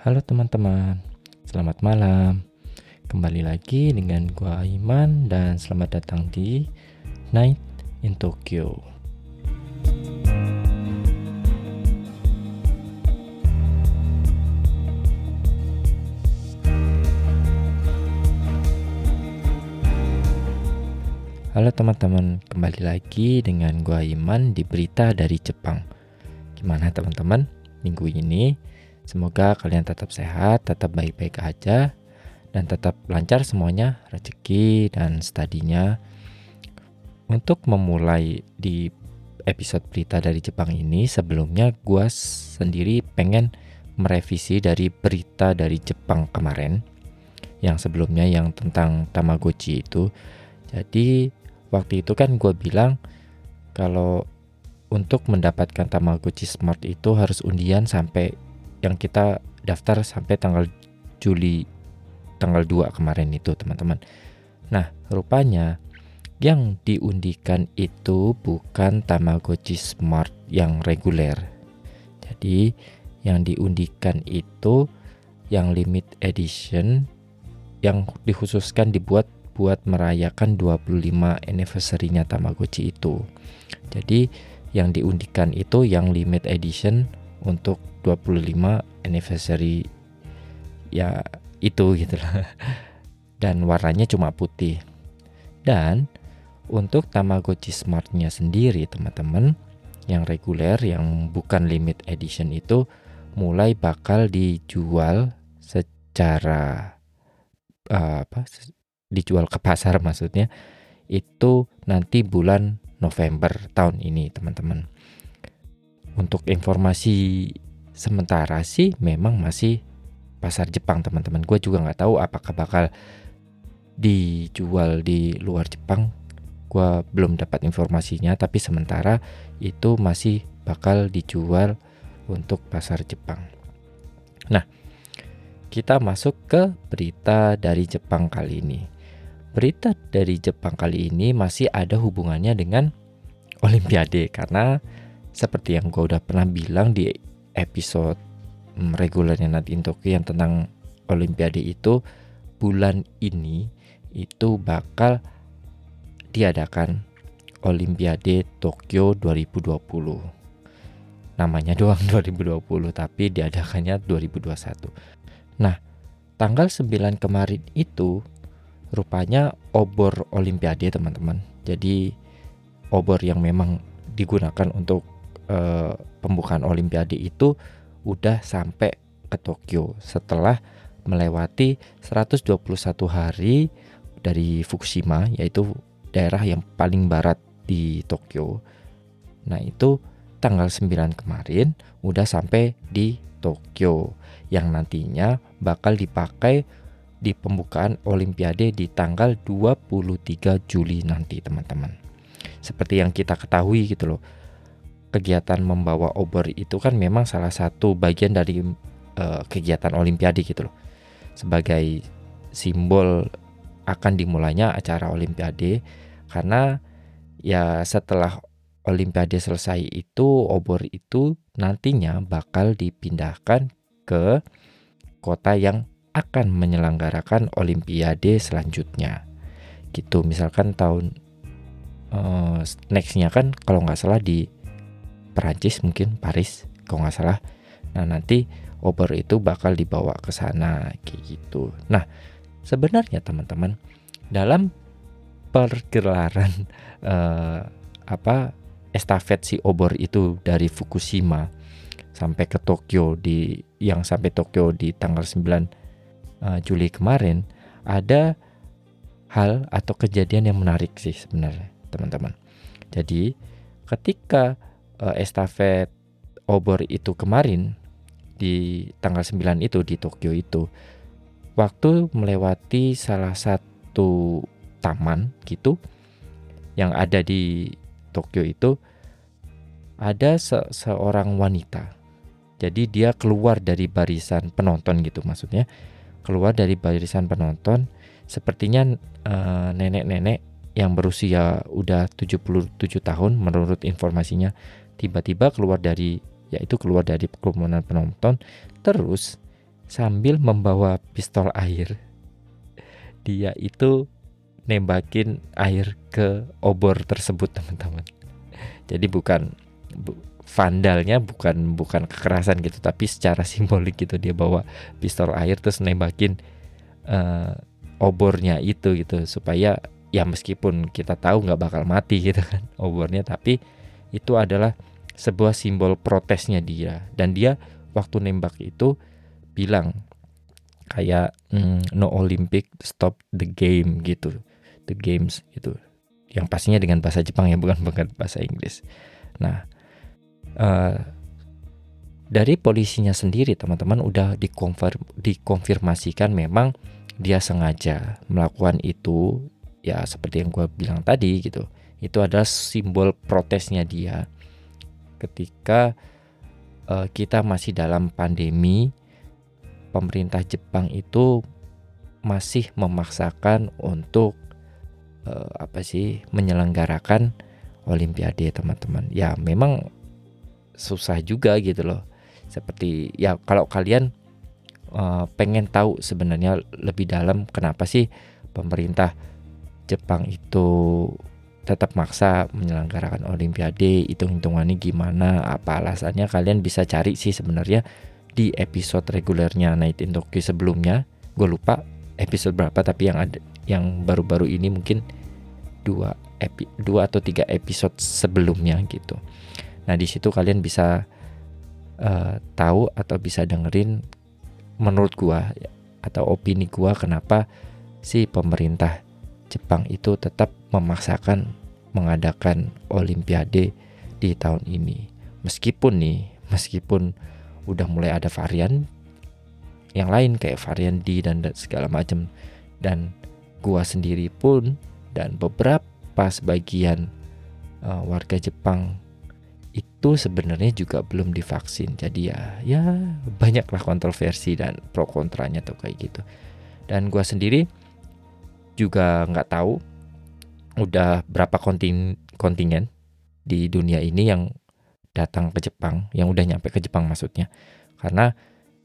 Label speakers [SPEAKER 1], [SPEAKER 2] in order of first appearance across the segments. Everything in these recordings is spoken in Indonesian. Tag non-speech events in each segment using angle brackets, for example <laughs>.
[SPEAKER 1] Halo teman-teman, selamat malam. Kembali lagi dengan gua Aiman dan selamat datang di Night in Tokyo. Halo teman-teman, kembali lagi dengan gua Iman di berita dari Jepang. Gimana teman-teman? Minggu ini Semoga kalian tetap sehat, tetap baik-baik aja, dan tetap lancar semuanya, rezeki dan studinya. Untuk memulai di episode berita dari Jepang ini, sebelumnya gue sendiri pengen merevisi dari berita dari Jepang kemarin, yang sebelumnya yang tentang Tamagotchi itu. Jadi waktu itu kan gue bilang kalau untuk mendapatkan Tamagotchi Smart itu harus undian sampai yang kita daftar sampai tanggal Juli tanggal 2 kemarin itu teman-teman. Nah, rupanya yang diundikan itu bukan Tamagotchi Smart yang reguler. Jadi, yang diundikan itu yang limit edition yang dikhususkan dibuat buat merayakan 25 anniversary-nya Tamagotchi itu. Jadi, yang diundikan itu yang limit edition untuk 25 anniversary. Ya itu gitu lah. <laughs> Dan warnanya cuma putih. Dan untuk Tamagotchi Smartnya sendiri teman-teman yang reguler yang bukan limit edition itu mulai bakal dijual secara uh, apa dijual ke pasar maksudnya itu nanti bulan November tahun ini teman-teman. Untuk informasi sementara sih memang masih pasar Jepang teman-teman. Gue juga nggak tahu apakah bakal dijual di luar Jepang. Gue belum dapat informasinya tapi sementara itu masih bakal dijual untuk pasar Jepang. Nah kita masuk ke berita dari Jepang kali ini berita dari Jepang kali ini masih ada hubungannya dengan Olimpiade karena seperti yang gue udah pernah bilang di episode mm, regulernya nanti Tokyo yang tentang Olimpiade itu bulan ini itu bakal diadakan Olimpiade Tokyo 2020. Namanya <laughs> doang 2020 tapi diadakannya 2021. Nah, tanggal 9 kemarin itu rupanya obor Olimpiade teman-teman. Jadi obor yang memang digunakan untuk uh, pembukaan Olimpiade itu udah sampai ke Tokyo setelah melewati 121 hari dari Fukushima yaitu daerah yang paling barat di Tokyo. Nah, itu tanggal 9 kemarin udah sampai di Tokyo yang nantinya bakal dipakai di pembukaan Olimpiade di tanggal 23 Juli nanti, teman-teman. Seperti yang kita ketahui gitu loh kegiatan membawa obor itu kan memang salah satu bagian dari uh, kegiatan olimpiade gitu loh. Sebagai simbol akan dimulainya acara olimpiade karena ya setelah olimpiade selesai itu obor itu nantinya bakal dipindahkan ke kota yang akan menyelenggarakan olimpiade selanjutnya. Gitu misalkan tahun uh, nextnya kan kalau nggak salah di Perancis mungkin Paris kalau nggak salah nah nanti obor itu bakal dibawa ke sana kayak gitu nah sebenarnya teman-teman dalam pergelaran <laughs> eh, apa estafet si obor itu dari Fukushima sampai ke Tokyo di yang sampai Tokyo di tanggal 9 uh, Juli kemarin ada hal atau kejadian yang menarik sih sebenarnya teman-teman. Jadi ketika uh, estafet obor itu kemarin di tanggal 9 itu di Tokyo itu waktu melewati salah satu taman gitu yang ada di Tokyo itu ada se seorang wanita. Jadi dia keluar dari barisan penonton gitu maksudnya. Keluar dari barisan penonton. Sepertinya eh, nenek-nenek uh, yang berusia udah 77 tahun menurut informasinya tiba-tiba keluar dari yaitu keluar dari kerumunan penonton terus sambil membawa pistol air. <laughs> Dia itu nembakin air ke obor tersebut <laughs> teman-teman. Jadi bukan bu, vandalnya bukan bukan kekerasan gitu tapi secara <laughs> simbolik gitu dia bawa pistol air terus nembakin uh, obornya itu gitu supaya ya meskipun kita tahu nggak bakal mati gitu kan <laughs> obornya tapi itu adalah sebuah simbol protesnya dia. Dan dia waktu nembak itu bilang kayak mm, no Olympic stop the game gitu. The games gitu. Yang pastinya dengan bahasa Jepang ya bukan <laughs> bukan bahasa Inggris. Nah uh, dari polisinya sendiri teman-teman udah dikonfir dikonfirmasikan memang dia sengaja melakukan itu. Ya seperti yang gue bilang tadi gitu. Itu adalah simbol protesnya dia. Ketika uh, kita masih dalam pandemi pemerintah Jepang itu masih memaksakan untuk uh, apa sih menyelenggarakan Olimpiade teman-teman. Ya memang susah juga gitu loh. Seperti ya kalau kalian uh, pengen tahu sebenarnya lebih dalam kenapa sih pemerintah Jepang itu tetap maksa menyelenggarakan Olimpiade hitung-hitungannya gimana apa alasannya kalian bisa cari sih sebenarnya di episode regulernya Night in Tokyo sebelumnya. Gue lupa episode berapa tapi yang ada yang baru-baru ini mungkin dua epi, dua atau tiga episode sebelumnya gitu nah di situ kalian bisa uh, tahu atau bisa dengerin menurut gua atau opini gua kenapa si pemerintah Jepang itu tetap memaksakan mengadakan Olimpiade di tahun ini. Meskipun nih, meskipun udah mulai ada varian yang lain kayak varian D dan segala macam dan gua sendiri pun dan beberapa sebagian uh, warga Jepang itu sebenarnya juga belum divaksin. Jadi ya ya banyaklah kontroversi dan pro kontranya tuh kayak gitu. Dan gua sendiri juga nggak tahu udah berapa konting kontingen di dunia ini yang datang ke Jepang, yang udah nyampe ke Jepang maksudnya. Karena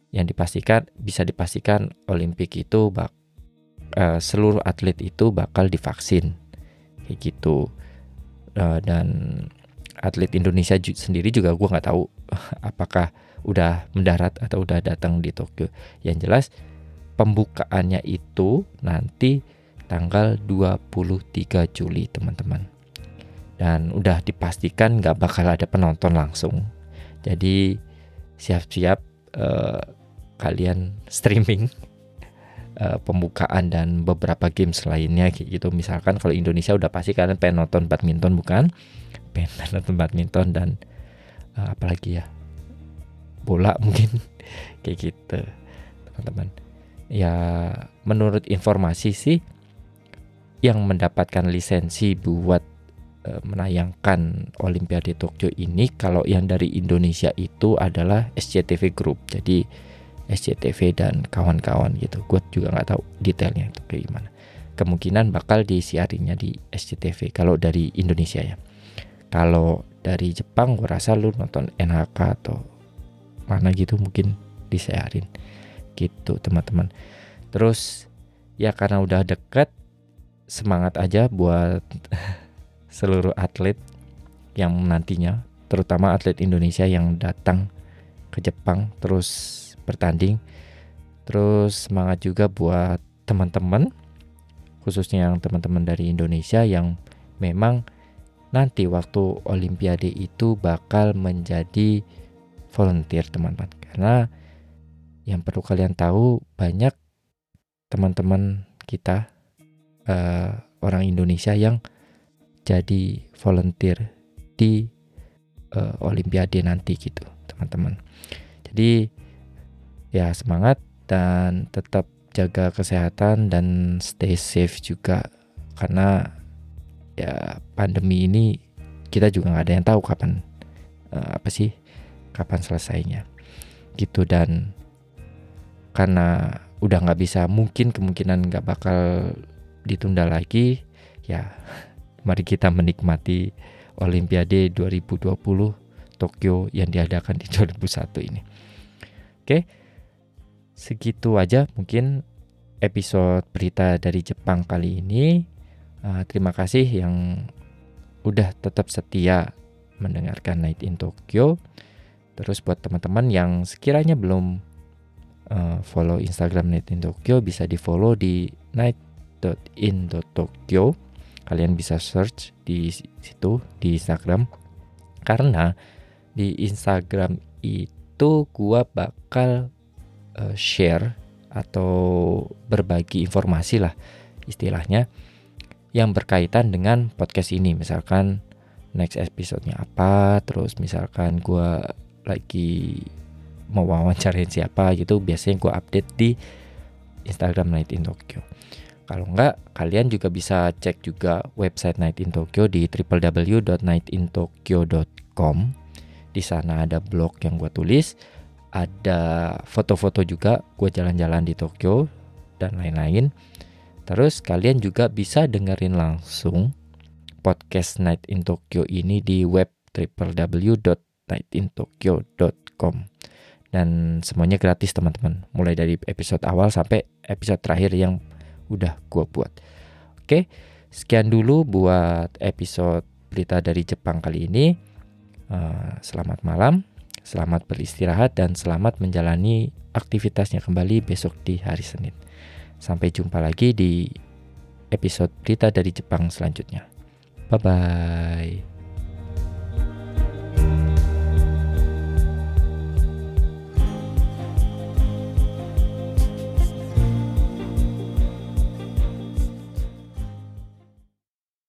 [SPEAKER 1] yang dipastikan bisa dipastikan Olimpik itu bak uh, seluruh atlet itu bakal divaksin kayak gitu. Uh, dan atlet Indonesia sendiri juga gue nggak tahu <laughs> apakah udah mendarat atau udah datang di Tokyo. Yang jelas pembukaannya itu nanti tanggal 23 Juli teman-teman. Dan udah dipastikan nggak bakal ada penonton langsung. Jadi siap-siap uh, kalian <laughs> streaming uh, pembukaan dan beberapa games lainnya gitu. Misalkan kalau Indonesia udah pasti kalian pengen nonton badminton bukan <laughs> nonton badminton dan uh, apalagi ya bola <laughs> mungkin kayak gitu teman-teman. Ya menurut informasi sih yang mendapatkan lisensi buat e, menayangkan Olimpiade Tokyo ini kalau yang dari Indonesia itu adalah SCTV Group. Jadi SCTV dan kawan-kawan gitu. Gue juga nggak tahu detailnya itu kayak gimana. Kemungkinan bakal disiarinya di SCTV kalau dari Indonesia ya kalau dari Jepang gue rasa lu nonton NHK atau mana gitu mungkin disiarin gitu teman-teman. Terus ya karena udah deket semangat aja buat <laughs> seluruh atlet yang nantinya terutama atlet Indonesia yang datang ke Jepang terus bertanding. Terus semangat juga buat teman-teman khususnya yang teman-teman dari Indonesia yang memang nanti waktu Olimpiade itu bakal menjadi volunteer teman-teman. Karena yang perlu kalian tahu banyak teman-teman kita uh, orang Indonesia yang jadi volunteer di uh, Olimpiade nanti gitu teman-teman. Jadi ya semangat dan tetap jaga kesehatan dan stay safe juga. Karena ya pandemi ini kita juga nggak ada yang tahu kapan uh, apa sih kapan selesainya gitu dan karena udah nggak bisa mungkin kemungkinan nggak bakal ditunda lagi ya <laughs> mari kita menikmati Olimpiade 2020 Tokyo yang diadakan di <laughs> 2001 ini. Oke, segitu aja mungkin episode berita dari Jepang kali ini. Uh, terima kasih yang udah tetap setia mendengarkan Night in Tokyo. Terus buat teman-teman yang sekiranya belum uh, follow Instagram Night in Tokyo bisa di follow di night.in.tokyo. Kalian bisa search di situ di Instagram. Karena di Instagram itu gua bakal uh, share atau berbagi informasi lah istilahnya yang berkaitan dengan podcast ini. Misalkan next episode-nya apa terus misalkan gue lagi mau wawancarain siapa gitu biasanya gue update di Instagram Night in Tokyo. Kalau enggak kalian juga bisa cek juga website Night in Tokyo di www.nightintokyo.com di sana ada blog yang gue tulis ada foto-foto juga gue jalan-jalan di Tokyo dan lain-lain. Terus kalian juga bisa dengerin langsung podcast Night in Tokyo ini di web www.nightintokyo.com dan semuanya gratis teman-teman. Mulai dari episode awal sampai episode terakhir yang udah gue buat. Oke sekian dulu buat episode berita dari Jepang kali ini. Uh, selamat malam Selamat beristirahat dan selamat menjalani aktivitasnya kembali besok di hari Senin. Sampai jumpa lagi di episode berita dari Jepang selanjutnya. Bye bye.